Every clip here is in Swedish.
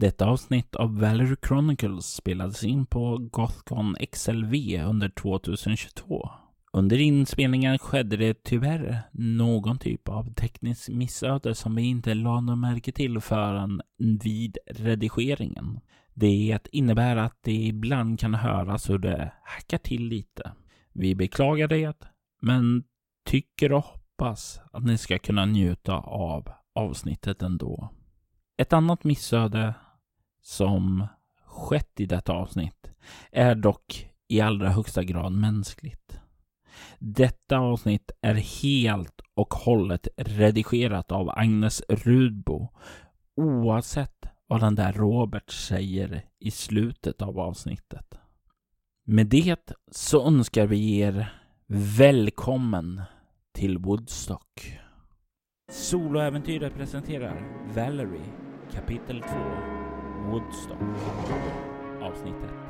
Detta avsnitt av Valerie Chronicles spelades in på Gothcon XLV under 2022. Under inspelningen skedde det tyvärr någon typ av teknisk missöde som vi inte lade något märke till förrän vid redigeringen. Det innebär att det ibland kan höras hur det hackar till lite. Vi beklagar det, men tycker och hoppas att ni ska kunna njuta av avsnittet ändå. Ett annat missöde som skett i detta avsnitt är dock i allra högsta grad mänskligt. Detta avsnitt är helt och hållet redigerat av Agnes Rudbo oavsett vad den där Robert säger i slutet av avsnittet. Med det så önskar vi er välkommen till Woodstock. Soloäventyret presenterar Valerie kapitel 2 Woodstock Avsnittet.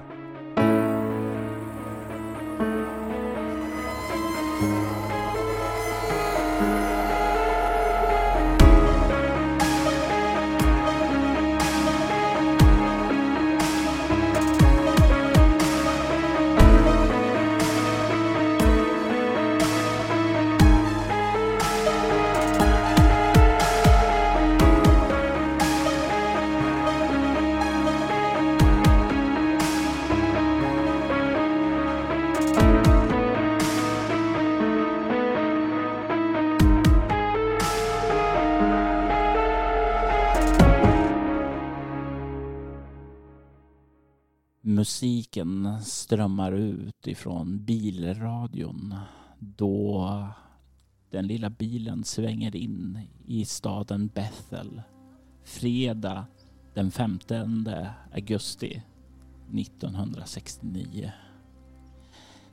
Strömmar ut ifrån bilradion då den lilla bilen svänger in i staden Bethel fredag den 15 augusti 1969.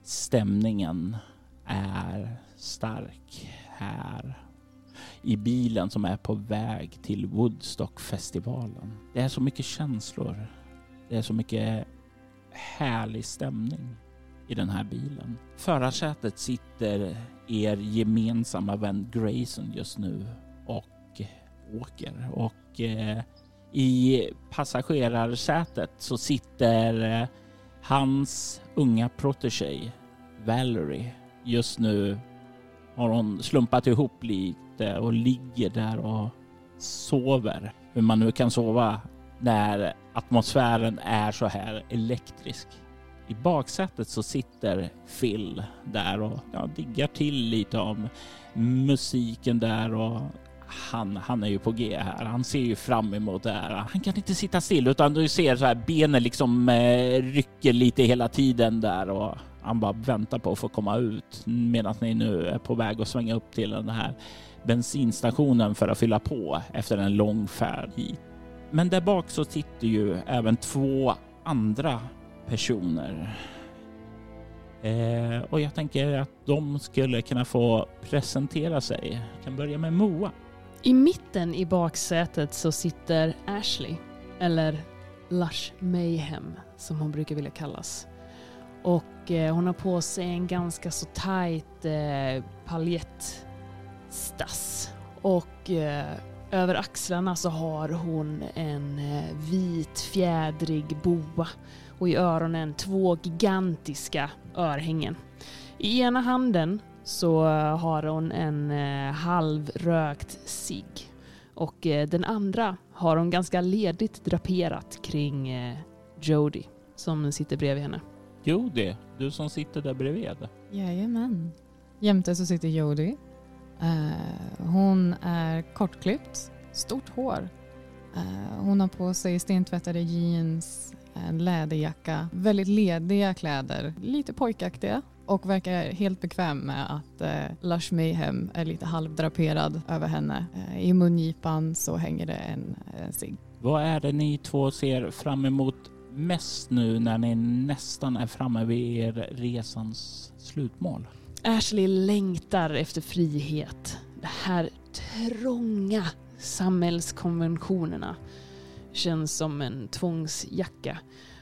Stämningen är stark här i bilen som är på väg till Woodstockfestivalen. Det är så mycket känslor. Det är så mycket härlig stämning i den här bilen. Förarsätet sitter er gemensamma vän Grayson just nu och åker och eh, i passagerarsätet så sitter eh, hans unga protege Valerie. Just nu har hon slumpat ihop lite och ligger där och sover. Hur man nu kan sova när atmosfären är så här elektrisk. I baksätet så sitter Phil där och ja, diggar till lite om musiken där och han, han är ju på G här. Han ser ju fram emot det här. Han kan inte sitta still utan du ser så här benen liksom eh, rycker lite hela tiden där och han bara väntar på att få komma ut medan ni nu är på väg att svänga upp till den här bensinstationen för att fylla på efter en lång färd hit. Men där bak så sitter ju även två andra personer. Eh, och jag tänker att de skulle kunna få presentera sig. Jag kan börja med Moa. I mitten i baksätet så sitter Ashley, eller Lush Mayhem som hon brukar vilja kallas. Och eh, hon har på sig en ganska så tajt eh, paljettstass. Och eh, över axlarna så har hon en eh, vit fjädrig boa och i öronen två gigantiska örhängen. I ena handen så har hon en eh, halvrökt cigg och eh, den andra har hon ganska ledigt draperat kring Jody som sitter bredvid henne. Jody, du som sitter där bredvid. Jajamän. Jämte så sitter Jody Eh, hon är kortklippt, stort hår. Eh, hon har på sig stentvättade jeans, en läderjacka, väldigt lediga kläder, lite pojkaktiga och verkar helt bekväm med att eh, Lush Mayhem är lite halvdraperad över henne. Eh, I mungipan så hänger det en, en cigg. Vad är det ni två ser fram emot mest nu när ni nästan är framme vid er resans slutmål? Ashley längtar efter frihet. Det här trånga samhällskonventionerna känns som en tvångsjacka.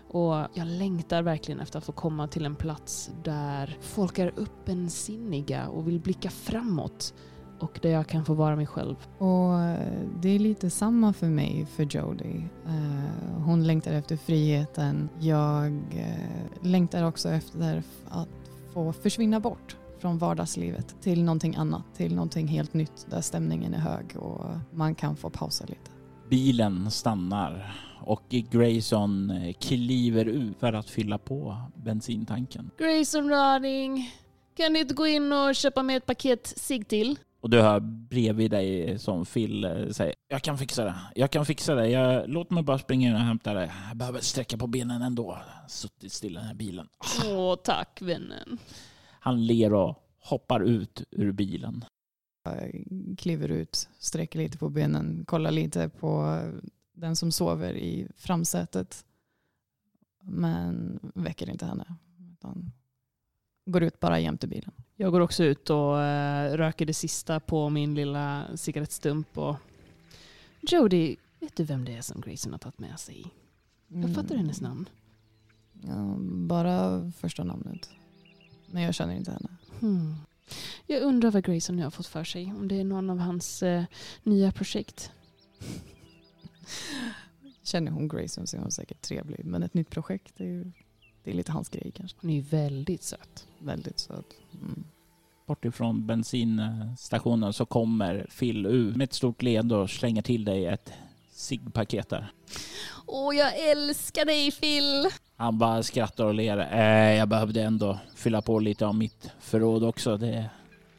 Och jag längtar verkligen efter att få komma till en plats där folk är öppensinniga och vill blicka framåt. och där jag kan få vara mig själv. Och eh, det är lite samma för mig, för Jodie. Eh, hon längtar efter friheten. Jag eh, längtar också efter att få försvinna bort från vardagslivet till någonting annat, till någonting helt nytt där stämningen är hög och man kan få pausa lite. Bilen stannar och Grayson kliver ut för att fylla på bensintanken. Grayson darling, kan du inte gå in och köpa med ett paket cigg till? Och du hör bredvid dig som Phil eh, säger Jag kan fixa det. Jag kan fixa det. Jag, låt mig bara springa in och hämta det. Jag behöver sträcka på benen ändå. Suttit still i den här bilen. Åh, tack vännen. Han ler och hoppar ut ur bilen. Jag kliver ut, sträcker lite på benen, kollar lite på den som sover i framsätet. Men väcker inte henne. Utan går ut bara jämte bilen. Jag går också ut och uh, röker det sista på min lilla cigarettstump. Och... Jody, vet du vem det är som Grayson har tagit med sig? Jag fattar hennes namn. Ja, bara första namnet. Men jag känner inte henne. Hmm. Jag undrar vad Grayson nu har fått för sig. Om det är någon av hans uh, nya projekt. Känner hon Grayson så är hon säkert trevlig. Men ett nytt projekt är ju det är lite hans grej kanske. Hon är ju väldigt söt. Väldigt söt. Mm. Bort ifrån bensinstationen så kommer Phil ut med ett stort leende och slänger till dig ett ciggpaket där. Åh, jag älskar dig Phil! Han bara skrattar och ler. Eh, jag behövde ändå fylla på lite av mitt förråd också. Det,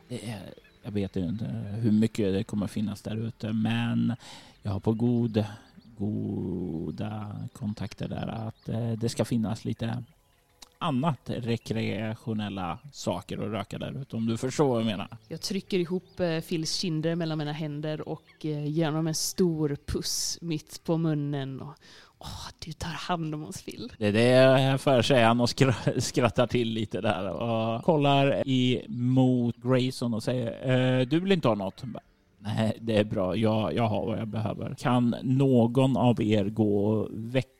det jag vet inte hur mycket det kommer finnas där ute, men jag har på god goda kontakter där att eh, det ska finnas lite annat rekreationella saker att röka där ute om du förstår vad jag menar. Jag trycker ihop eh, Phils kinder mellan mina händer och eh, ger honom en stor puss mitt på munnen. Och, Åh, du tar hand om oss Phil. Det är det för, säger han och skrattar till lite där och kollar emot Grayson och säger du vill inte ha något? Nej, det är bra. Jag, jag har vad jag behöver. Kan någon av er gå och väcka,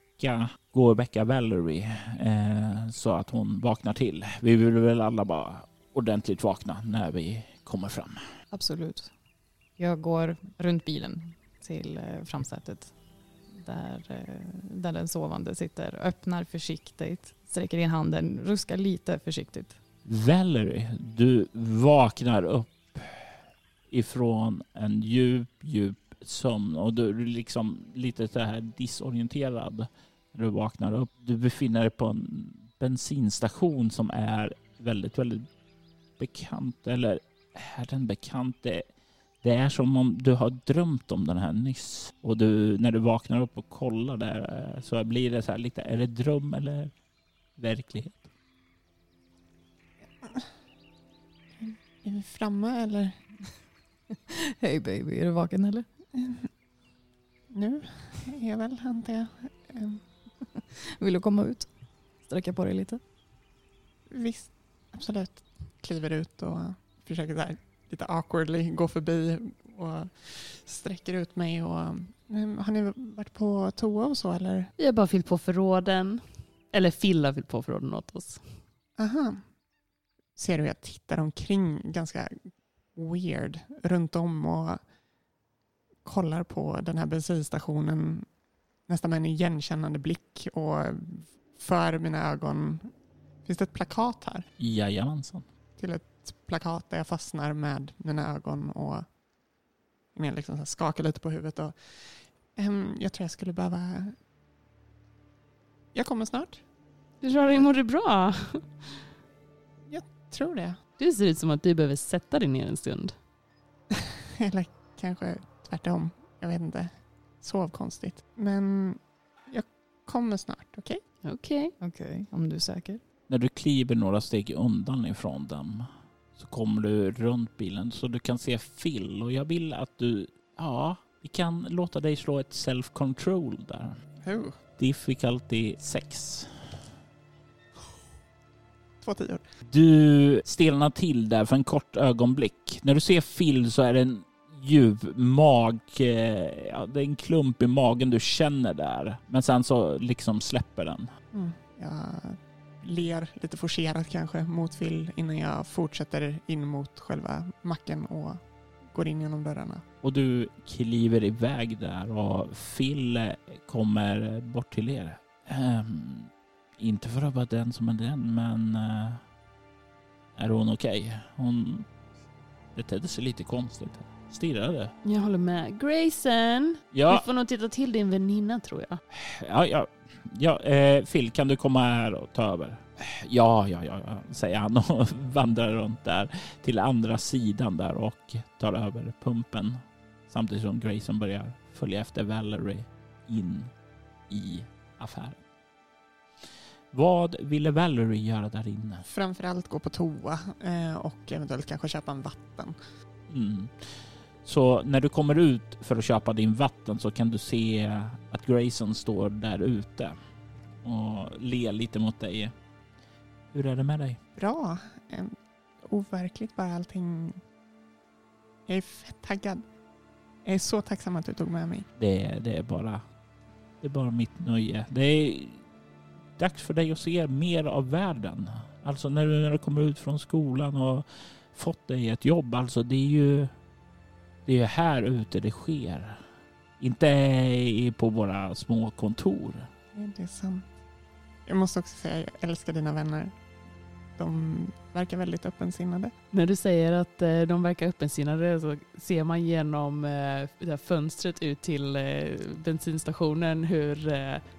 gå och väcka Valerie eh, så att hon vaknar till? Vi vill väl alla bara ordentligt vakna när vi kommer fram. Absolut. Jag går runt bilen till eh, framsätet där, eh, där den sovande sitter. Öppnar försiktigt, sträcker in handen, ruskar lite försiktigt. Valerie, du vaknar upp ifrån en djup, djup sömn och du är liksom lite så här disorienterad när du vaknar upp. Du befinner dig på en bensinstation som är väldigt, väldigt bekant. Eller är den bekant? Det, det är som om du har drömt om den här nyss. Och du, när du vaknar upp och kollar där eh, så blir det så här lite, är det dröm eller verklighet? Är vi framme eller? Hej baby, är du vaken eller? Nu är jag väl, antar jag. Ehm. Vill du komma ut? Sträcka på dig lite? Visst, absolut. Kliver ut och försöker där, lite awkwardly gå förbi och sträcker ut mig. Och, har ni varit på toa och så eller? Vi har bara fyllt på förråden. Eller Phil har fyllt på förråden åt oss. Aha. Ser du, jag tittar omkring ganska weird runt om och kollar på den här bensinstationen nästan med en igenkännande blick och för mina ögon finns det ett plakat här. Jajamensan. Till ett plakat där jag fastnar med mina ögon och med liksom skakar lite på huvudet. Och, um, jag tror jag skulle behöva... Jag kommer snart. Du tror dig mår du bra? Jag tror det. Du ser ut som att du behöver sätta dig ner en stund. Eller kanske tvärtom. Jag vet inte. Sov konstigt. Men jag kommer snart, okej? Okay? Okej. Okay. Okej, okay, om du är säker. När du kliver några steg undan ifrån dem så kommer du runt bilen så du kan se Phil och jag vill att du, ja, vi kan låta dig slå ett self-control där. Hur? Difficulty 6 två tior. Du stelnar till där för en kort ögonblick. När du ser Phil så är det en djup mag... Eh, ja, det är en klump i magen du känner där. Men sen så liksom släpper den. Mm. Jag ler lite forcerat kanske mot Phil innan jag fortsätter in mot själva macken och går in genom dörrarna. Och du kliver iväg där och Phil kommer bort till er. Ehm, inte för att vara den som är den, men eh, är hon okej? Hon betedde sig lite konstigt. Stirrade. Jag håller med. Grayson, Ja, du får nog titta till din väninna tror jag. ja, ja. ja eh, Phil, kan du komma här och ta över? Ja, ja, ja, ja, säger han och vandrar runt där till andra sidan där och tar över pumpen. Samtidigt som Grayson börjar följa efter Valerie in i affären. Vad ville Valerie göra där inne? Framförallt gå på toa eh, och eventuellt kanske köpa en vatten. Mm. Så när du kommer ut för att köpa din vatten så kan du se att Grayson står där ute och ler lite mot dig. Hur är det med dig? Bra. Eh, overkligt bara allting. Jag är fett taggad. Jag är så tacksam att du tog med mig. Det, det är bara det är bara mitt nöje. Det är dags för dig att se mer av världen. Alltså när du, när du kommer ut från skolan och fått dig ett jobb. Alltså det är ju det är här ute det sker. Inte i- på våra små kontor. Det är sant. Jag måste också säga jag älskar dina vänner. De verkar väldigt öppensinnade. När du säger att eh, de verkar öppensinnade så ser man genom eh, det här fönstret ut till eh, bensinstationen hur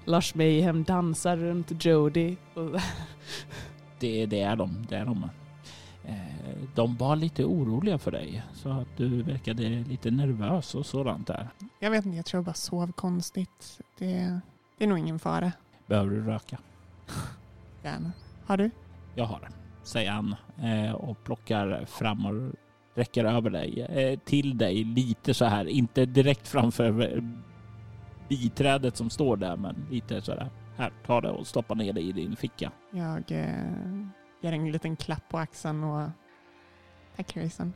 Lars Mayhem dansar runt Jody. Det, det är de. Det är de. Eh, De var lite oroliga för dig så att du verkade lite nervös och sådant där. Jag vet inte, jag tror jag bara sov konstigt. Det, det är nog ingen fara. Behöver du röka? Gärna. Har du? Jag har det, säger han eh, och plockar fram och räcker över dig eh, till dig lite så här, inte direkt framför biträdet som står där, men lite så där. Här, ta det och stoppa ner det i din ficka. Jag eh, ger en liten klapp på axeln och tack Grayson.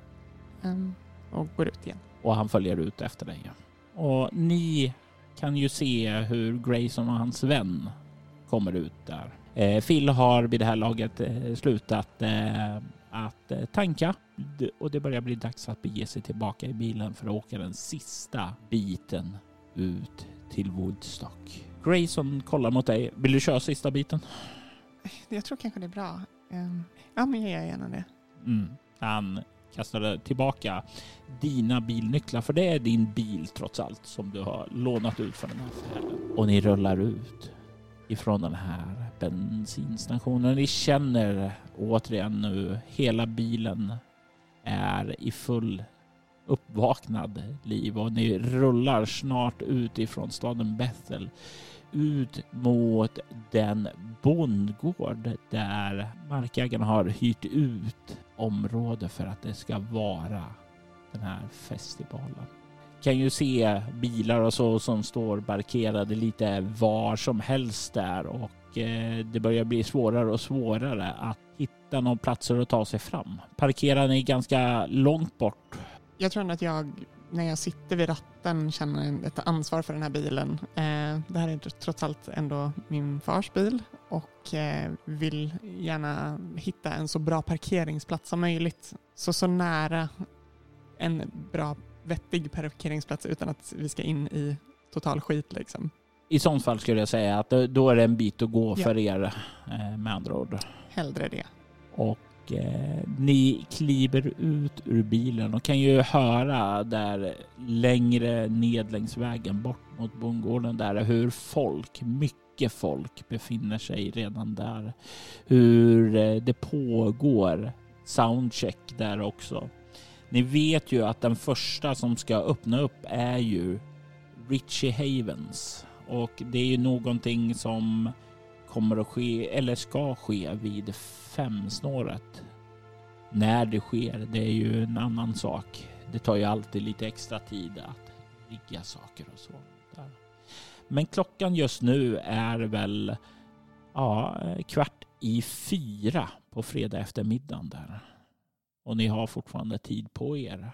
Um, och går ut igen. Och han följer ut efter dig. Och ni kan ju se hur Grayson och hans vän kommer ut där. Eh, Phil har vid det här laget eh, slutat eh, att eh, tanka och det börjar bli dags att bege sig tillbaka i bilen för att åka den sista biten ut till Woodstock. Grayson kollar mot dig. Vill du köra sista biten? Jag tror kanske det är bra. Um, ja, men jag gör gärna det. Mm. Han kastade tillbaka dina bilnycklar, för det är din bil trots allt som du har lånat ut från den här affären. Och ni rullar ut ifrån den här bensinstationen. Ni känner återigen nu hela bilen är i full uppvaknad liv och ni rullar snart ut ifrån staden Bethel ut mot den bondgård där markägarna har hyrt ut område för att det ska vara den här festivalen. Kan ju se bilar och så som står parkerade lite var som helst där och eh, det börjar bli svårare och svårare att hitta någon platser att ta sig fram. Parkerar ni ganska långt bort jag tror ändå att jag, när jag sitter vid ratten, känner ett ansvar för den här bilen. Eh, det här är tr- trots allt ändå min fars bil och eh, vill gärna hitta en så bra parkeringsplats som möjligt. Så, så nära en bra, vettig parkeringsplats utan att vi ska in i total skit liksom. I sånt fall skulle jag säga att då- då är det en bit att gå Ja. för er eh, med andra ord. Hellre det. Och eh, ni kliver ut ur bilen och kan ju höra där längre ned längs vägen bort mot bondgården där hur folk, mycket folk befinner sig redan där. Hur eh, det pågår soundcheck där också. Ni vet ju att den första som ska öppna upp är ju Richie Havens och det är ju någonting som kommer att ske eller ska ske vid femsnåret. När det sker, det är ju en annan sak. Det tar ju alltid lite extra tid att rigga saker och så. Där. Men klockan just nu är väl ja, kvart i fyra på fredag eftermiddagen där. Och ni har fortfarande tid på er.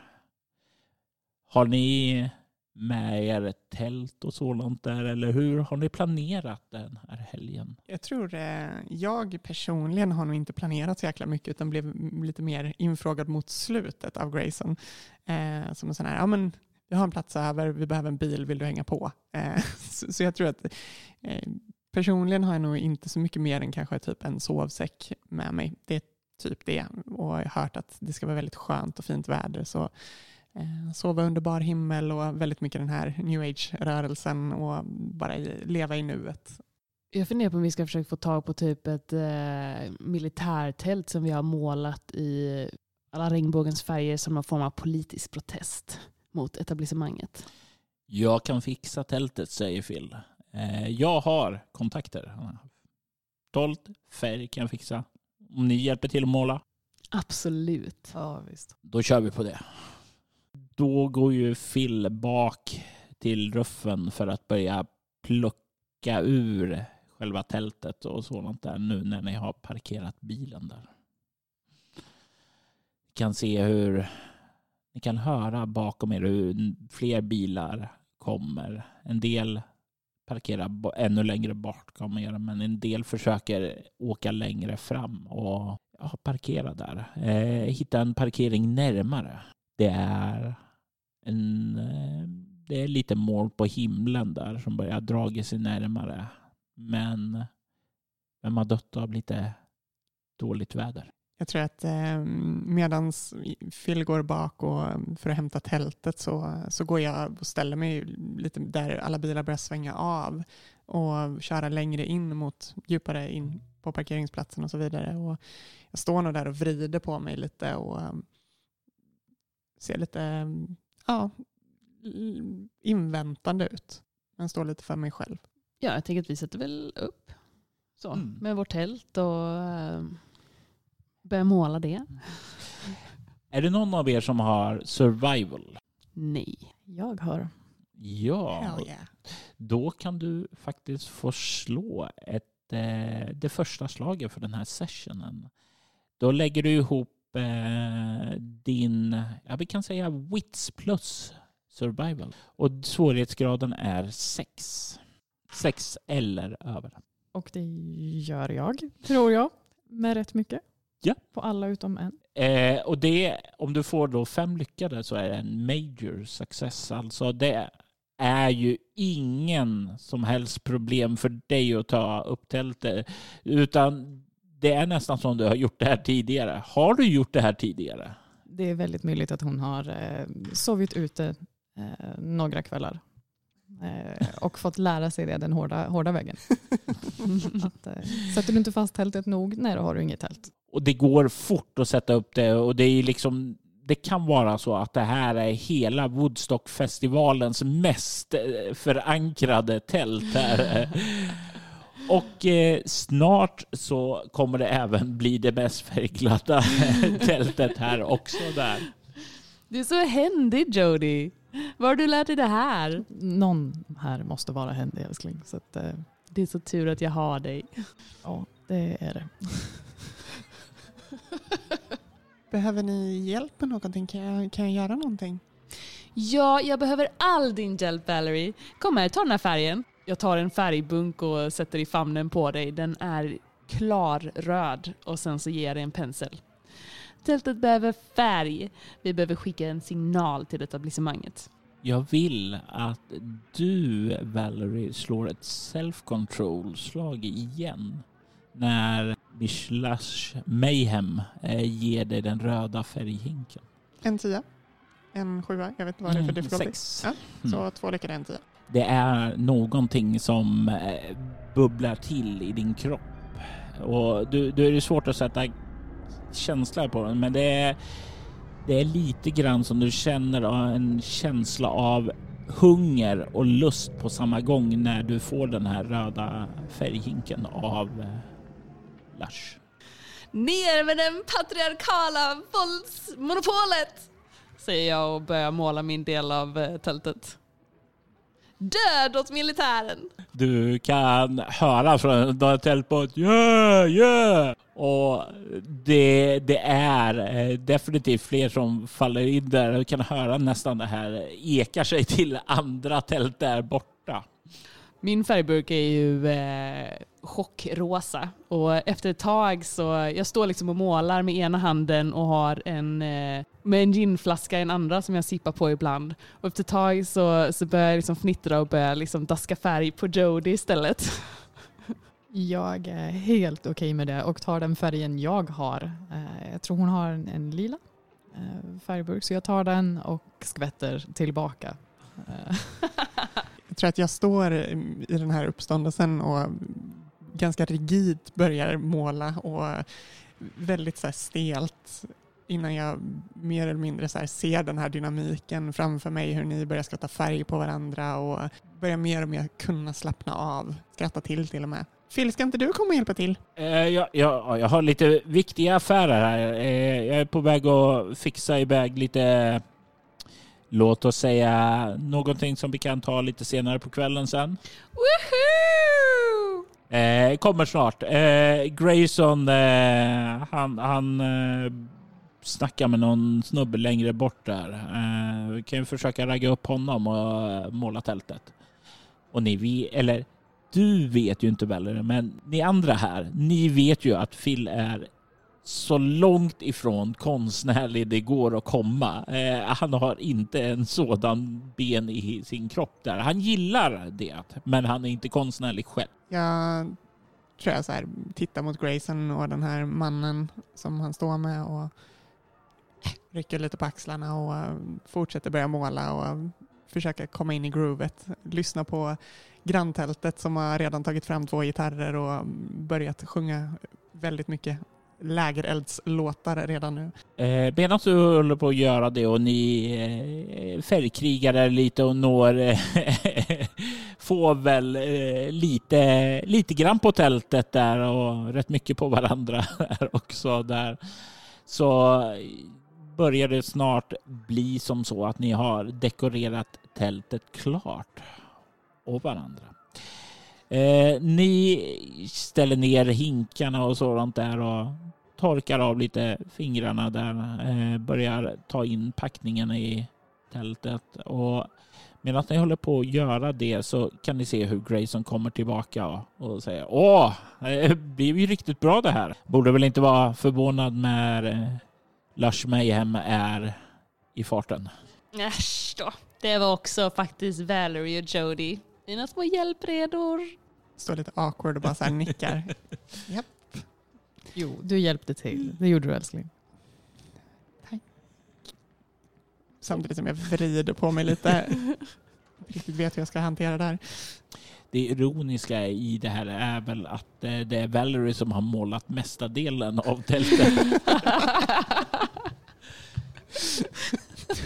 Har ni med er tält och sådant där? Eller hur har ni planerat den här helgen? Jag tror eh, jag personligen har nog inte planerat så jäkla mycket utan blev lite mer infrågad mot slutet av Grayson. Eh, som en sån här, ja men vi har en plats över, vi behöver en bil, vill du hänga på? Eh, så, så, jag tror att eh, personligen har jag nog inte så mycket mer än kanske typ en sovsäck med mig. Det är typ det och jag har hört att det ska vara väldigt skönt och fint väder så sova under bar himmel och väldigt mycket den här new age-rörelsen och bara leva i nuet. Jag funderar på om vi ska försöka få tag på typ ett eh, militärtält som vi har målat i alla regnbågens färger som någon form av politisk protest mot etablissemanget. Jag kan fixa tältet, säger Phil. Eh, jag har kontakter. Dolt, färg kan jag fixa. Om ni hjälper till att måla. Absolut. Ja, visst. Då kör vi på det. Då går ju Phil bak till ruffen för att börja plocka ur själva tältet och sådant där nu när ni har parkerat bilen där. Ni kan se hur ni kan höra bakom er hur fler bilar kommer. En del parkerar ännu längre bakom er, men en del försöker åka längre fram och ja, parkera där. Eh, hitta en parkering närmare. Det är en, eh, det är lite moln på himlen där som börjar dra sig närmare. Men vem har dött av lite dåligt väder? Jag tror att eh, medan Phil går bak och, ehm, för att hämta tältet så, så går jag och ställer mig lite där alla bilar börjar svänga av och köra längre in mot djupare in på parkeringsplatsen och så vidare. Och jag står nog där och vrider på mig lite och ehm, ser lite ehm, ja, inväntande ut. Men står lite för mig själv. Ja, jag tänker att vi sätter väl upp så, mm. med vårt tält och um Börja måla det. Är det någon av er som har survival? Nej. Jag har. Ja. Yeah. Då kan du faktiskt få slå ett, eh, det första slaget för den här sessionen. Då lägger du ihop eh, din, ja vi kan säga wits plus survival. Och svårighetsgraden är 6. 6 eller över. Och det gör jag, tror jag, med rätt mycket. Ja. På alla utom en. Eh, och det, om du får då fem lyckade så är det en major success. Alltså det är ju ingen som helst problem för dig att ta upp tältet. Utan det är nästan som du har gjort det här tidigare. Har du gjort det här tidigare? Det är väldigt möjligt att hon har eh, sovit ute eh, några kvällar. Eh, och fått lära sig det den hårda, hårda vägen. att, sätter du inte fast tältet nog, nej då har du inget tält och det går fort att sätta upp det och det är liksom det kan vara så att det här är hela Woodstockfestivalens mest förankrade tält här. Och eh, snart så kommer det även bli det mest färgglada tältet här också där. Du är så händig Jody. Var har du lärt dig det här? Någon här måste vara händig älskling. Så att, eh, det är så tur att jag har dig. Ja, det är det. Behöver ni hjälp med någonting? Kan jag, kan jag göra någonting? Ja, jag behöver all din hjälp Valerie. Kom här, ta den här färgen. Jag tar en färgbunk och sätter i famnen på dig. Den är klarröd och sen så ger jag dig en pensel. Tältet behöver färg. Vi behöver skicka en signal till etablissemanget. Jag vill att du, Valerie, slår ett self-control-slag igen när Bishlash Mayhem eh, ger dig den röda färghinken. En tia. En sjua. Jag vet inte vad det är för mm, difficulty. Sex. Ja, så mm. två lyckade, en tia. Det är någonting som eh, bubblar till i din kropp. Och du, du är det svårt att sätta känsla på den, men det är, det är lite grann som du känner en känsla av hunger och lust på samma gång när du får den här röda färghinken av eh, Lars. Lush. Ner med den patriarkala våldsmonopolet! Säger jag och börjar måla min del av eh, tältet. Död åt militären! Du kan höra från tältbåt. Yeah, yeah! Och det, det är eh, definitivt fler som faller in där Du kan höra nästan det här ekar sig till andra tält där borta. Min färgburk är ju eh, chockrosa och efter ett tag så jag står liksom och målar med ena handen och har en, eh, med en ginflaska i den andra som jag sippar på ibland. Och efter ett tag så, så börjar jag liksom fnittra och börjar liksom daska färg på Jody istället. Jag är helt okej med det och tar den färgen jag har. Eh, Jag tror hon har en, en lila eh, färgburk så jag tar den och skvätter tillbaka. Jag tror att jag står i den här uppståndelsen och ganska rigid börjar måla och väldigt så här stelt innan jag mer eller mindre så här ser den här dynamiken framför mig, hur ni börjar skratta färg på varandra och börjar mer och mer kunna slappna av, skratta till till och med. Phil, ska inte du komma och hjälpa till? Eh, jag, jag, jag har lite viktiga affärer här. Eh, jag är på väg att fixa iväg lite, låt oss säga någonting som vi kan ta lite senare på kvällen sen. Woohoo! Eh, kommer snart. Eh, Grayson, eh, han, han eh, snackar med någon snubbe längre bort där. Eh, vi kan ju försöka ragga upp honom och eh, måla tältet. Och ni vet, eller du vet ju inte väl, men ni andra här, ni vet ju att Phil är så långt ifrån konstnärlig det går att komma. Eh, han har inte en sådan ben i sin kropp där. Han gillar det, men han är inte konstnärlig själv. Jag tror jag så här, tittar mot Grayson och den här mannen som han står med och rycker lite på axlarna och fortsätter börja måla och försöka komma in i groovet. Lyssna på granntältet som har redan tagit fram två gitarrer och börjat sjunga väldigt mycket lägereldslåtar redan nu. Eh, medan du håller på att göra det och ni eh, färgkrigar lite och når eh, får väl eh, lite, lite grann på tältet där och rätt mycket på varandra också där. Så börjar det snart bli som så att ni har dekorerat tältet klart och varandra. Eh, ni ställer ner hinkarna och sådant där och torkar av lite fingrarna där. Eh, börjar ta in packningen i tältet och medan ni håller på att göra det så kan ni se hur Grayson kommer tillbaka och, säger Åh, det blev ju riktigt bra det här. Borde väl inte vara förvånad när eh, Lush Mayhem är i farten. Äsch då. Det var också faktiskt Valerie och Jody. Mina små hjälpredor. Står lite awkward och bara så här nickar. Japp. Jo, du hjälpte till. Det gjorde du älskling. Samtidigt som jag vrider på mig lite. Riktigt vet hur jag ska hantera det här. Det ironiska i det här är väl att eh, det är Valerie som har målat mesta delen av tältet.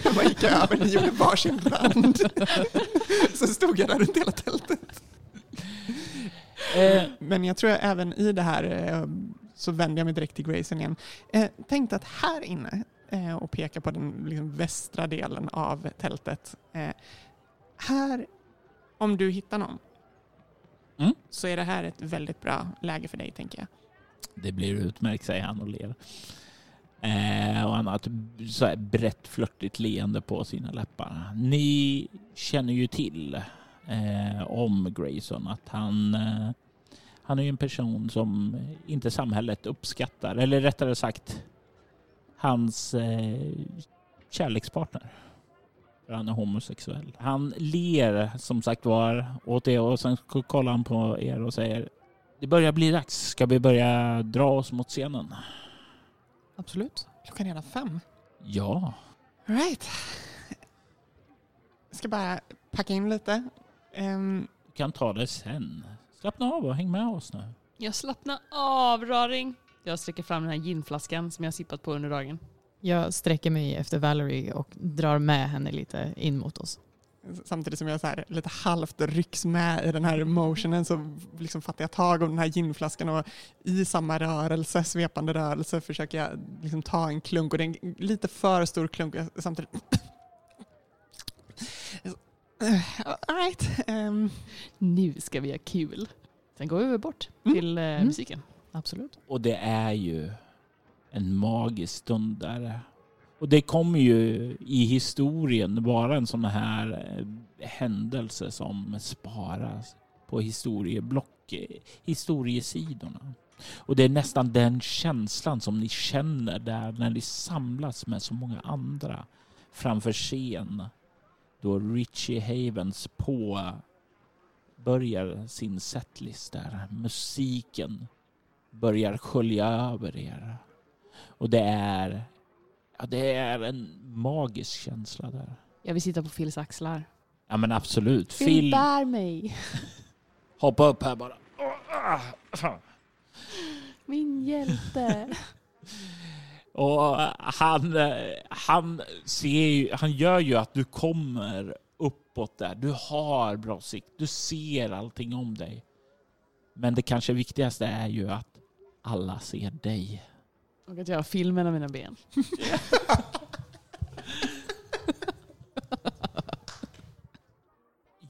Jag bara gick över, ni gjorde varsin rand. Så stod jag där runt hela tältet. Eh, Men jag tror jag även i det här eh, så vänder jag mig direkt till Grayson igen. Eh, Tänkte att här inne eh, och peka på den liksom, västra delen av tältet. Eh, här, om du hittar någon, Mm. så är det här ett väldigt bra läge för dig tänker jag. Det blir utmärkt, säger han och ler. Eh, och han har ett så här brett flörtigt leende på sina läppar. Ni känner ju till eh, om Grayson att han, eh, han är ju en person som inte samhället uppskattar. Eller rättare sagt hans eh, kärlekspartner. För han är homosexuell. Han ler som sagt var åt er och sen kollar han på er och säger det börjar bli dags. Ska vi börja dra oss mot scenen? Absolut. Klockan är redan fem. Ja. All right. Jag ska bara packa in lite. Ehm, Du kan ta det sen. Slappna av och häng med oss nu. Jag slappnar av Raring. Jag sträcker fram den här ginflaskan som jag sippat på under dagen. Jag sträcker mig efter Valerie och drar med henne lite in mot oss. Samtidigt som jag så här, lite halvt rycks med i den här motionen så liksom fattar jag tag om den här ginflaskan och i samma rörelse, svepande rörelse försöker jag liksom ta en klunk och det är en lite för stor klunk samtidigt All right. ehm, Nu ska vi ha kul. Sen går vi bort Mm. till eh, Mm. musiken. Absolut. Och det är ju en magisk stund där. Och det kommer ju i historien vara en sån här eh, händelse som sparas på historieblock, eh, historiesidorna. Och det är nästan den känslan som ni känner där när ni samlas med så många andra framför scen. Då Richie Havens på börjar sin setlist där. Musiken börjar skölja över er. Och det är, ja, det är en magisk känsla där. Jag vill sitta på Phils axlar. Ja men absolut. Phil, Phil, bär mig. hoppa upp här bara. Min hjälte. Och han, han, ser ju, han gör ju att du kommer uppåt där. Du har bra sikt. Du ser allting om dig. Men det kanske viktigaste är ju att alla ser dig. Och att jag har Phil mellan mina ben.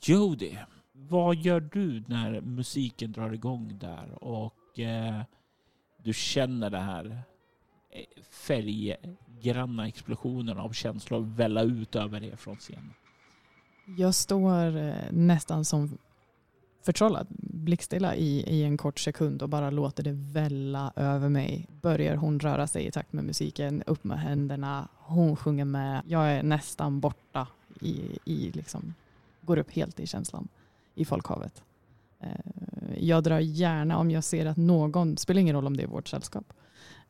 Jody, vad gör du när musiken drar igång där och eh, du känner det här eh, färggranna explosioner av känslor välla ut över er från scenen? Jag står eh, nästan som förtrollad, blickstilla i, i en kort sekund och bara låter det välla över mig. Börjar hon röra sig i takt med musiken, upp med händerna, hon sjunger med. Jag är nästan borta i, i liksom, går upp helt i känslan i folkhavet. Eh, jag drar gärna, om jag ser att någon, spelar ingen roll om det är vårt sällskap,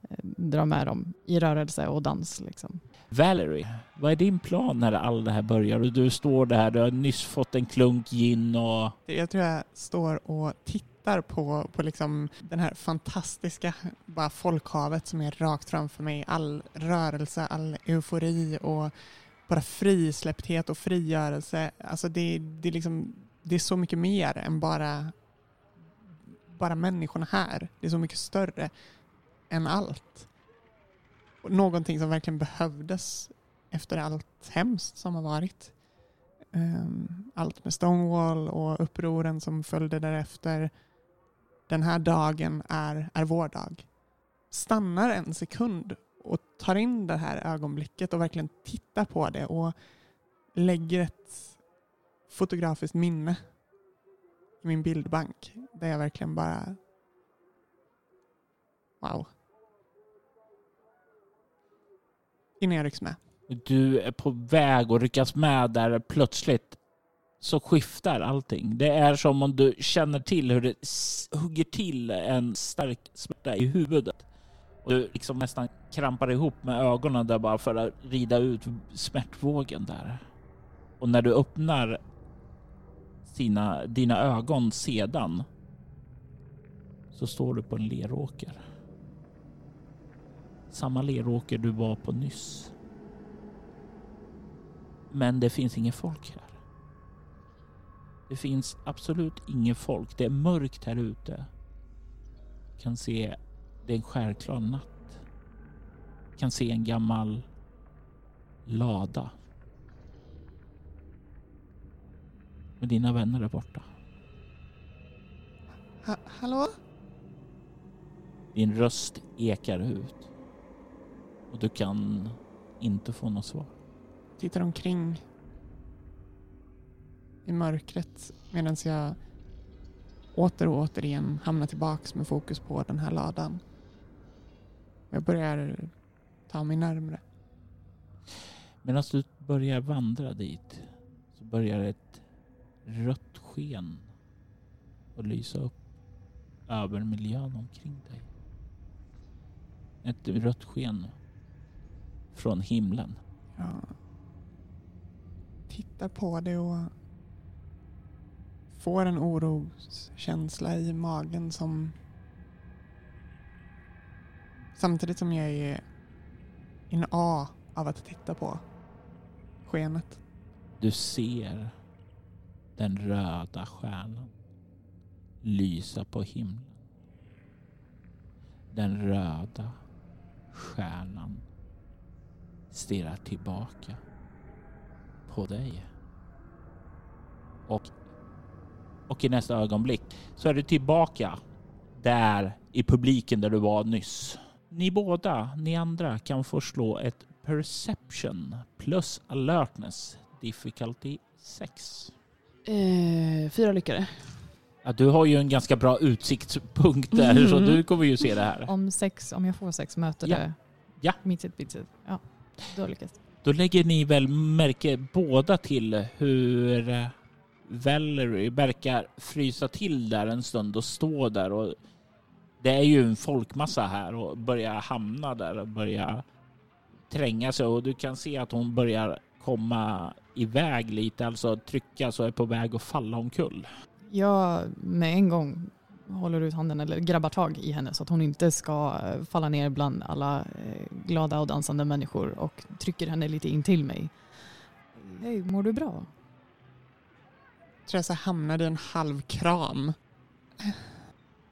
eh, drar med dem i rörelse och dans. Liksom. Valerie, vad är din plan när allt det här börjar? Och du står där, du har nyss fått en klunk gin och... Jag tror jag står och tittar på, på liksom den här fantastiska bara folkhavet som är rakt framför mig. All rörelse, all eufori och bara frisläppthet och frigörelse. Alltså det, det, är liksom, det är så mycket mer än bara, bara människorna här. Det är så mycket större än allt. Någonting som verkligen behövdes efter allt hemskt som har varit. Ehm, allt med Stonewall och upproren som följde därefter. Den här dagen är, är vår dag. Stannar en sekund och tar in det här ögonblicket och verkligen tittar på det och lägger ett fotografiskt minne i min bildbank där jag verkligen bara wow. Innan jag rycks med. Du är på väg att ryckas med där plötsligt så skiftar allting. Det är som om du känner till hur det hugger till en stark smärta i huvudet. Och du liksom nästan krampar ihop med ögonen där bara för att rida ut smärtvågen där. Och när du öppnar sina, dina ögon sedan så står du på en leråker. Samma leråker du var på nyss. Men det finns ingen folk här. Det finns absolut ingen folk. Det är mörkt här ute. Kan se, det är en skärklar natt. Kan se en gammal lada. Men dina vänner är borta. Ha, hallå? Din röst ekar ut. Och du kan inte få något svar. Tittar omkring i mörkret medan jag åter och återigen hamnar tillbaks med fokus på den här ladan. Jag börjar ta mig närmre. Medan du börjar vandra dit så börjar ett rött sken att lysa upp över miljön omkring dig. Ett rött sken från himlen. Jag tittar på det och får en oroskänsla i magen som samtidigt som jag är in A av att titta på skenet. Du ser den röda stjärnan lysa på himlen. Den röda stjärnan stirrar tillbaka på dig. Och, och i nästa ögonblick så är du tillbaka där i publiken där du var nyss. Ni båda, ni andra, kan få slå ett perception plus alertness difficulty 6. Eh, fyra lyckade. Ja, du har ju en ganska bra utsiktspunkt där Mm. så du kommer ju se det här. Om, sex, om jag får sex möter Ja. det Ja. mitt bitsit. Ja, då lyckas Då lägger ni väl märke båda till hur Valerie verkar frysa till där en stund och stå där och det är ju en folkmassa här och börjar hamna där och börja tränga sig och du kan se att hon börjar komma iväg lite, alltså trycka så är på väg att falla omkull. Jag med en gång håller ut handen eller grabbar tag i henne så att hon inte ska eh, falla ner bland alla eh, glada och dansande människor och trycker henne lite in till mig. Hej, mår du bra? så hamnade i en halv kram.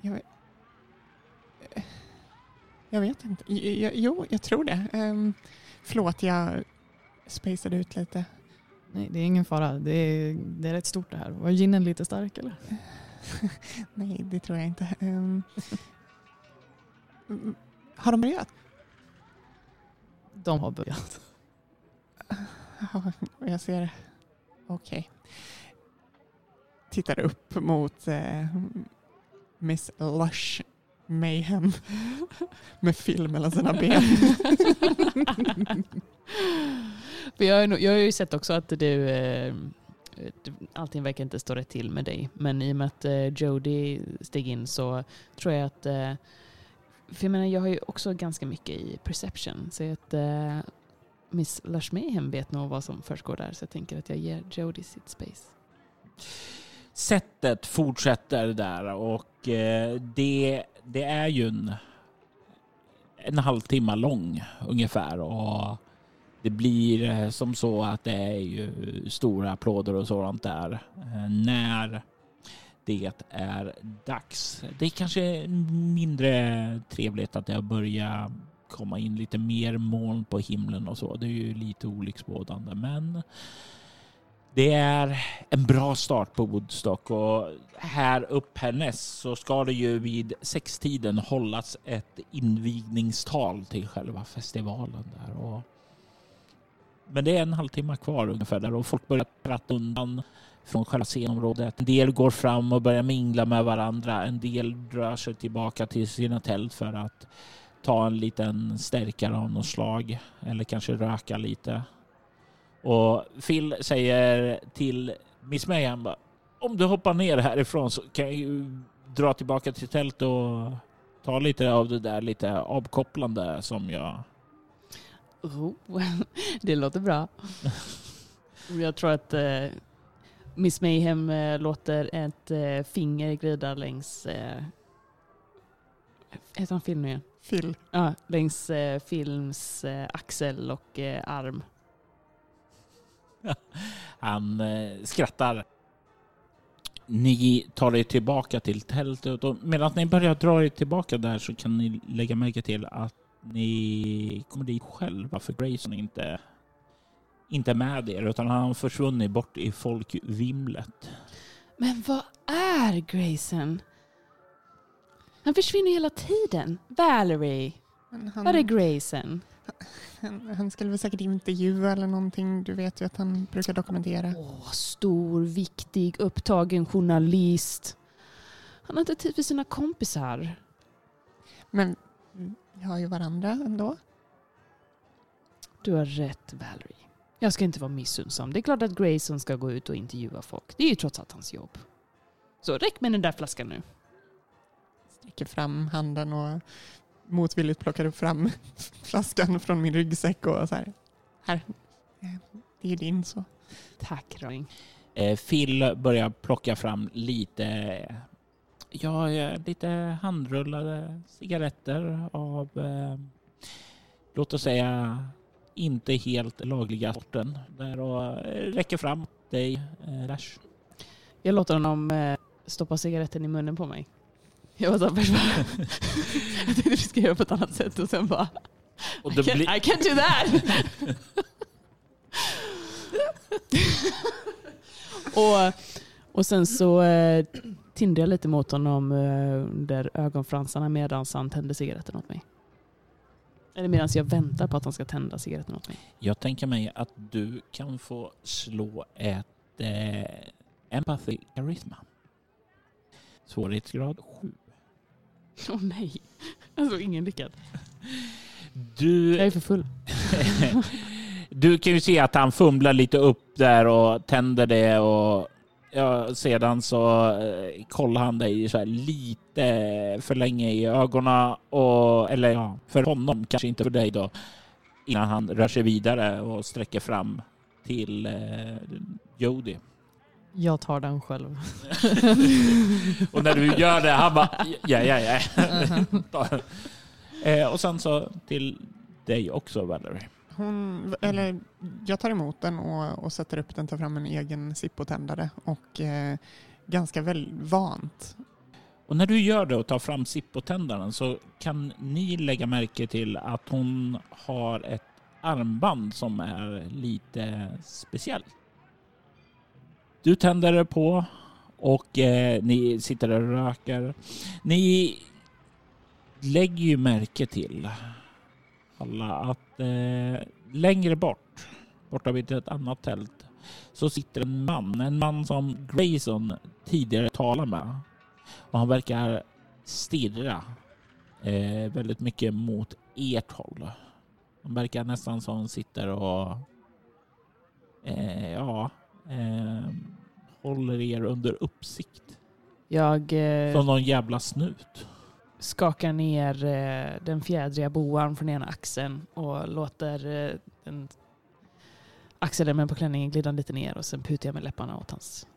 Jag vet, jag vet inte. Jo, jag- tror det. Um, förlåt, jag spacade ut lite. Nej, det är ingen fara. Det är, det är rätt stort det här. Var ginen lite stark eller? Nej, det tror jag inte. Mm, har de börjat? De har börjat. Ja, jag ser. Okej. Tittar upp mot eh, Miss Lush Mayhem med film mellan sina ben. För jag, har nog- jag har ju sett också att du, eh, allting verkar inte stå rätt till med dig. Men i och med att eh, Jody steg in så tror jag att, eh, för jag menar jag har ju också ganska mycket i perception. Så att eh, Miss Lush Mayhem vet nog vad som försiggår där. Så jag tänker att jag ger Jody sitt space. Sättet fortsätter där och eh, det, det är ju en, en halvtimme lång ungefär och det blir eh, som så att det är ju stora applåder och sådant där eh, när det är dags. Det är kanske mindre trevligt att det har börjat komma in lite mer moln på himlen och så. Det är ju lite olycksbådande men det är en bra start på Woodstock och här upp härnäst så ska det ju vid sextiden hållas ett invigningstal till själva festivalen där. Och men det är en halvtimme kvar ungefär där och folk börjar prata undan från själva scenområdet. En del går fram och börjar mingla med varandra. En del drar sig tillbaka till sina tält för att ta en liten stärkare av något slag eller kanske röka lite. Och Phil säger till Miss Mayhem om du hoppar ner härifrån så kan jag ju dra tillbaka till tält och ta lite av det där lite avkopplande som jag... Oh, det låter bra. Jag tror att eh, Miss Mayhem eh, låter ett eh, finger glida längs... Eh, heter han Phil nu igen? Phil. Ja, längs eh, Films eh, axel och eh, arm. Han eh, skrattar. Ni tar er tillbaka till tältet och medan ni börjar dra er tillbaka där så kan ni lägga märke till att ni kommer dit själva för Grayson är inte, inte med er utan han har försvunnit bort i folkvimlet. Men vad är Grayson? Han försvinner hela tiden. Valerie, Men vad är han, Grayson? han, han skulle väl säkert intervjua eller någonting. Du vet ju att han brukar dokumentera. Åh, stor, viktig, upptagen journalist. Han har inte tid för sina kompisar. Men vi har ju varandra ändå. Du har rätt Valerie. Jag ska inte vara missunnsam. Det är klart att Grayson ska gå ut och intervjua folk. Det är ju trots allt hans jobb. Så räck med den där flaskan nu. Sträcker fram handen och motvilligt plockar upp fram flaskan från min ryggsäck och så här. Här, det är din så. Tack Ring. Eh, Phil börjar plocka fram lite, ja, eh, lite handrullade cigaretter av, eh, låt oss säga, inte helt lagliga sorten. Där och eh, räcker fram dig, eh, Rash. Jag låter honom eh, stoppa cigaretten i munnen på mig. Jag var så här, först bara, jag tänkte vi ska göra på ett annat sätt och sen bara Och I can't, I can't do that! och, och sen så eh, tindrar jag lite mot honom eh, under ögonfransarna medan han tänder cigaretten åt mig. Eller medan jag väntar på att han ska tända cigaretten åt mig. Jag tänker mig att du kan få slå ett eh, empathy charisma. Svårighetsgrad 7. Åh oh, nej. Alltså ingen lyckad. Du, Jag är för full. du kan ju se att han fumlar lite upp där och tänder det och ja, sedan så eh, kollar han dig så här lite för länge i ögonen och eller ja, för honom, kanske inte för dig då, innan han rör sig vidare och sträcker fram till eh, Jody. Jag tar den själv. och när du gör det, han bara ja, ja, ja. eh, och sen så till dig också Valerie. Hon, eller, jag tar emot den och, och sätter upp den, tar fram en egen Zippo-tändare och eh, ganska väl vant. Och när du gör det och tar fram Zippo-tändaren så kan ni lägga märke till att hon har ett armband som är lite speciellt. Du tänder det på och eh, ni sitter och röker. Ni lägger ju märke till alla att eh, längre bort, borta vid ett annat tält, så sitter en man. En man som Grayson tidigare talade med. Och han verkar stirra eh, väldigt mycket mot ert håll. Han verkar nästan som han sitter och eh, ja, eh, håller er under uppsikt. Jag eh, Som någon jävla snut skakar ner eh, den fjädriga boan från ena axeln och låter eh, den axelremmen på klänningen glida lite ner och sen putar jag med läpparna åt hans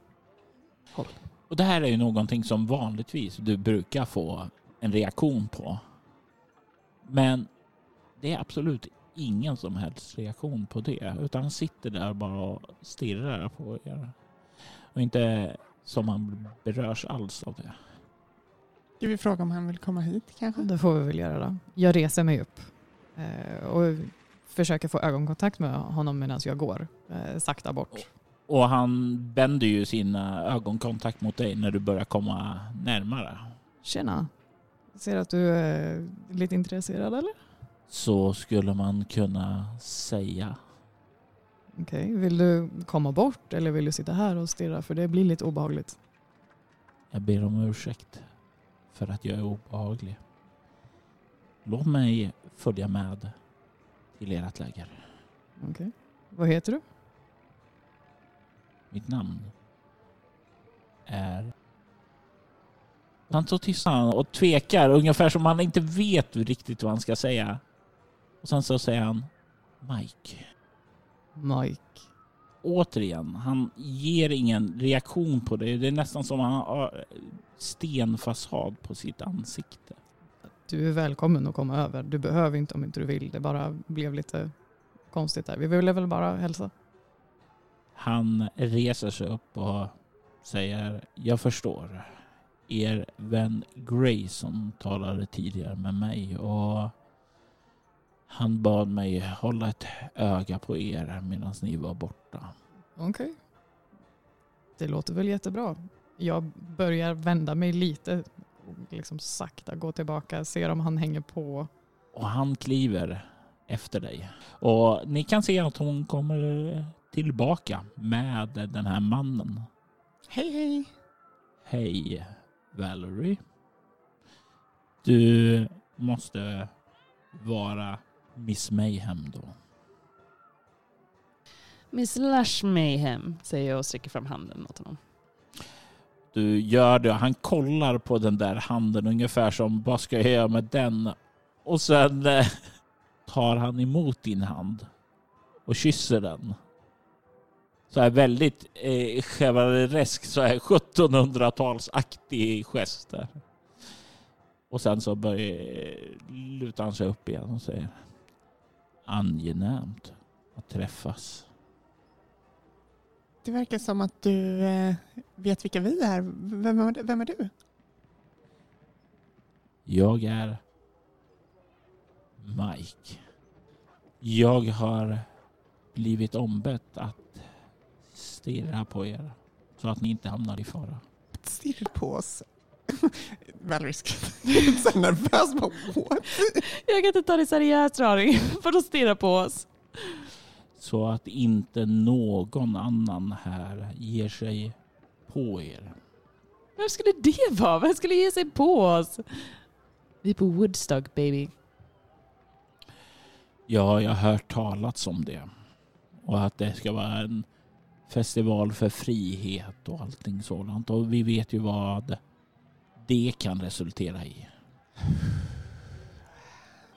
håll. Och det här är ju någonting som vanligtvis du brukar få en reaktion på. Men det är absolut ingen som helst reaktion på det. Utan han sitter där bara och stirrar på er. Och inte som han berörs alls av det. Ska vi fråga om han vill komma hit kanske? Det får vi väl göra då. Jag reser mig upp eh, och försöker få ögonkontakt med honom medan jag går eh, sakta bort. Och han vänder ju sin ögonkontakt mot dig när du börjar komma närmare. Tjena. Jag ser att du är lite intresserad eller? Så skulle man kunna säga. Okej, vill du komma bort eller vill du sitta här och stirra? För det blir lite obehagligt. Jag ber om ursäkt för att jag är obehaglig. Låt mig följa med till ert läger. Okej. Vad heter du? Mitt namn är... Han står tystnad och tvekar ungefär som han inte vet riktigt vad han ska säga. Och sen så säger han Mike. Mike. Återigen, han ger ingen reaktion på det. Det är nästan som han har stenfasad på sitt ansikte. Du är välkommen att komma över. Du behöver inte om inte du vill. Det bara blev lite konstigt där. Vi ville väl bara hälsa. Han reser sig upp och säger Jag förstår. Er vän Grayson talade tidigare med mig och han bad mig hålla ett öga på er medan ni var borta. Okej. Det låter väl jättebra. Jag börjar vända mig lite liksom sakta gå tillbaka, ser om han hänger på. Och han kliver efter dig. Och ni kan se att hon kommer tillbaka med den här mannen. Hej hej! Hej Valerie. Du måste vara Miss Mayhem då. Miss Lush Mayhem, säger jag och sträcker fram handen åt honom. Du gör det han kollar på den där handen ungefär som vad ska jag göra med den? Och sen eh, tar han emot din hand och kysser den. Så här väldigt eh, chevaleresk, så här 1700-talsaktig gest där. Och sen så börjar, lutar han sig upp igen och säger angenämt att träffas. Det verkar som att du eh, vet vilka vi är. Vem, är- vem är du? Jag är Mike. Jag har blivit ombett att stirra på er så att ni inte hamnar i fara. stirrar på oss. Valerie så nervös. Bara, What? Jag kan inte ta det seriöst Raring, för de stirrar på oss. Så att inte någon annan här ger sig på er. Vem skulle det vara? Vem skulle ge sig på oss? Vi är på Woodstock baby. Ja, jag har hört talats om det. Och att det ska vara en festival för frihet och allting sådant. Och vi vet ju vad det kan resultera i.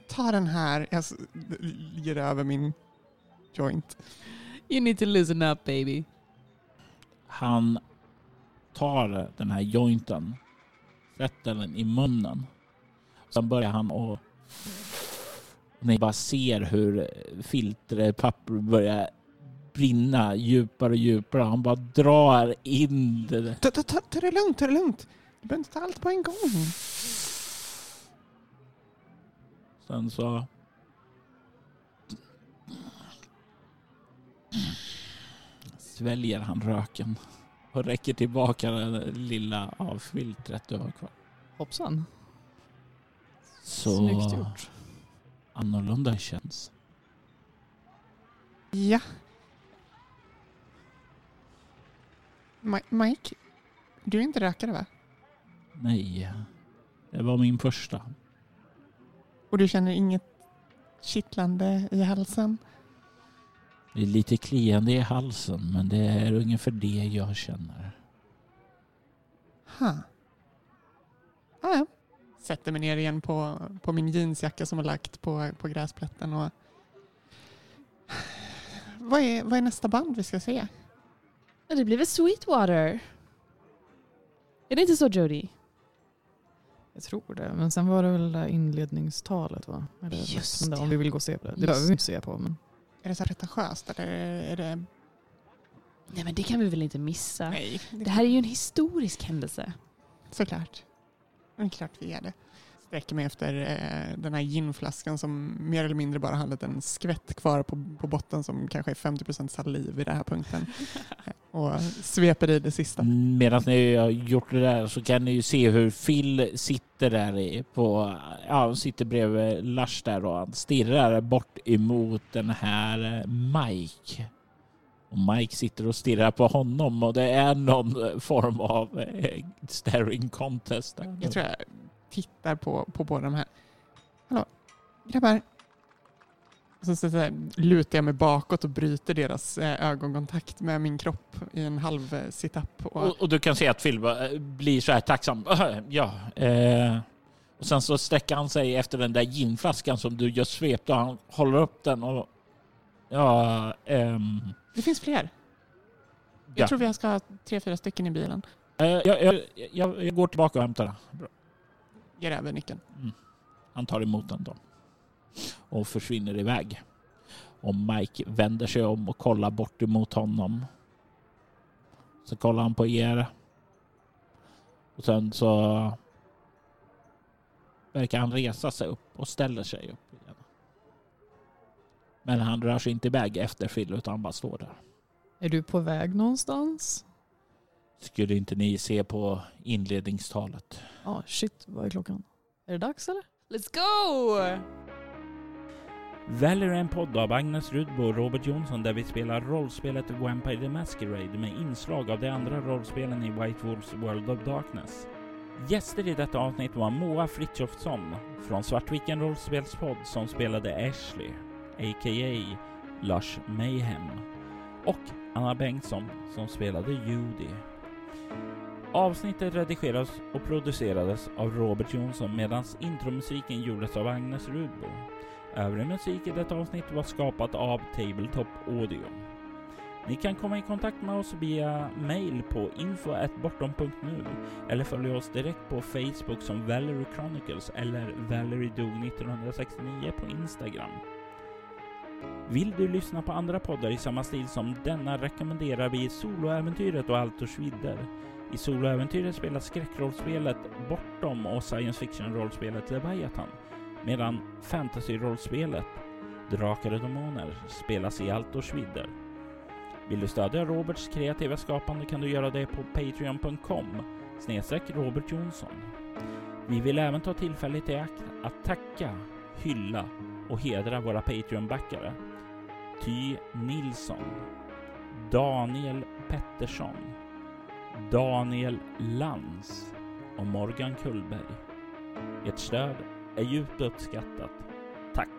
Ta den här. Jag s- ger över min joint. You need to loosen up baby. Han tar den här jointen, sätter den i munnen. Sen börjar han och ni bara ser hur filterpapper börjar brinna djupare och djupare. Han bara drar in det. Ta, ta, ta, ta det lugnt, ta det lugnt. Du behöver inte ta allt på en gång. Sen så... Sväljer han röken och räcker tillbaka det lilla av filtret du har kvar. Hoppsan. Så Snyggt gjort. annorlunda känns. Ja. Mi- Mike, du är inte rökare va? Nej, det var min första. Och du känner inget kittlande i halsen? Det är lite kliande i halsen men det är ungefär det jag känner. Ha. Ah, ja. Sätter mig ner igen på, på min jeansjacka som har lagt på, på gräsplätten. Och... Vad, är, vad är nästa band vi ska se? Ja, Det blir väl Sweetwater? Är det inte så Jody? Jag tror det. Men sen var det väl det där inledningstalet va? Eller, Just men det, det. Om vi vill gå och se på det. Det Just behöver vi inte se på. Men Är det så pretentiöst eller är det... Nej men det kan vi väl inte missa? Nej, Det här är ju en historisk händelse. Såklart. Det är klart vi är det. Sträcker mig efter eh, den här ginflaskan som mer eller mindre bara har en skvätt kvar på, på botten som kanske är 50% saliv i den här punkten. Eh, och sveper i det sista. Medan ni har gjort det där så kan ni ju se hur Phil sitter där i på, ja, han sitter bredvid Lars där och han stirrar bort emot den här eh, Mike. Och Mike sitter och stirrar på honom och det är någon form av eh, staring contest. Där. Jag tror jag tittar på, på båda de här. Hallå, grabbar. Och så, så, så här lutar jag mig bakåt och bryter deras eh, ögonkontakt med min kropp i en halv eh, sit-up. Och, Och, och du kan se att Phil eh, blir så här tacksam. Ja. Eh. Och sen så sträcker han sig efter den där ginflaskan som du just svepte och han håller upp den och ja, ehm, det finns fler. Jag ja. tror vi ska ha tre, fyra stycken i bilen. Eh, jag, jag, jag, jag går tillbaka och hämtar. Bra. Ger över nyckeln. Mm. Han tar emot den då och försvinner iväg. Och Mike vänder sig om och kollar bort emot honom. Så kollar han på er. Och sen så verkar han resa sig upp och ställer sig upp igen. Men han rör sig inte iväg efter Phil utan han bara står där. är du på väg någonstans? Skulle inte ni se på inledningstalet? Ja, shit. Vad är klockan? Är det dags eller? Let's go! Är en podd av Agnes Rudbo och Robert Jonsson där vi spelar rollspelet Vampire the Masquerade med inslag av de andra rollspelen i White Wolves World of Darkness. Gäster i detta avsnitt var Moa Frithiofsson från Svartviken rollspelspodd som spelade Ashley, a.k.a. Lars Mayhem, och Anna Bengtsson som spelade Judy. Avsnittet redigerades och producerades av Robert Jonsson medan intromusiken gjordes av Agnes Rudbo. Övrig musik i detta avsnitt var skapat av Tabletop Audio. Ni kan komma i kontakt med oss via mail på info.bortom.nu eller följa oss direkt på Facebook som Valerie Chronicles eller Valerie dog 1969 på Instagram. Vill du lyssna på andra poddar i samma stil som denna rekommenderar vi Soloäventyret och Altors vidder. I Soloäventyret spelas skräckrollspelet Bortom och science fiction-rollspelet Leviathan medan fantasy-rollspelet Drakar och Demoner spelas i Altors vidder. Vill du stödja Roberts kreativa skapande kan du göra det på patreon.com snedstreck Robert Jonsson. Vi vill även ta tillfället i akt att tacka, hylla och hedra våra Patreon-backare. Ty Nilsson, Daniel Pettersson, Daniel Lans och Morgan Kullberg. Ert stöd är djupt uppskattat. Tack!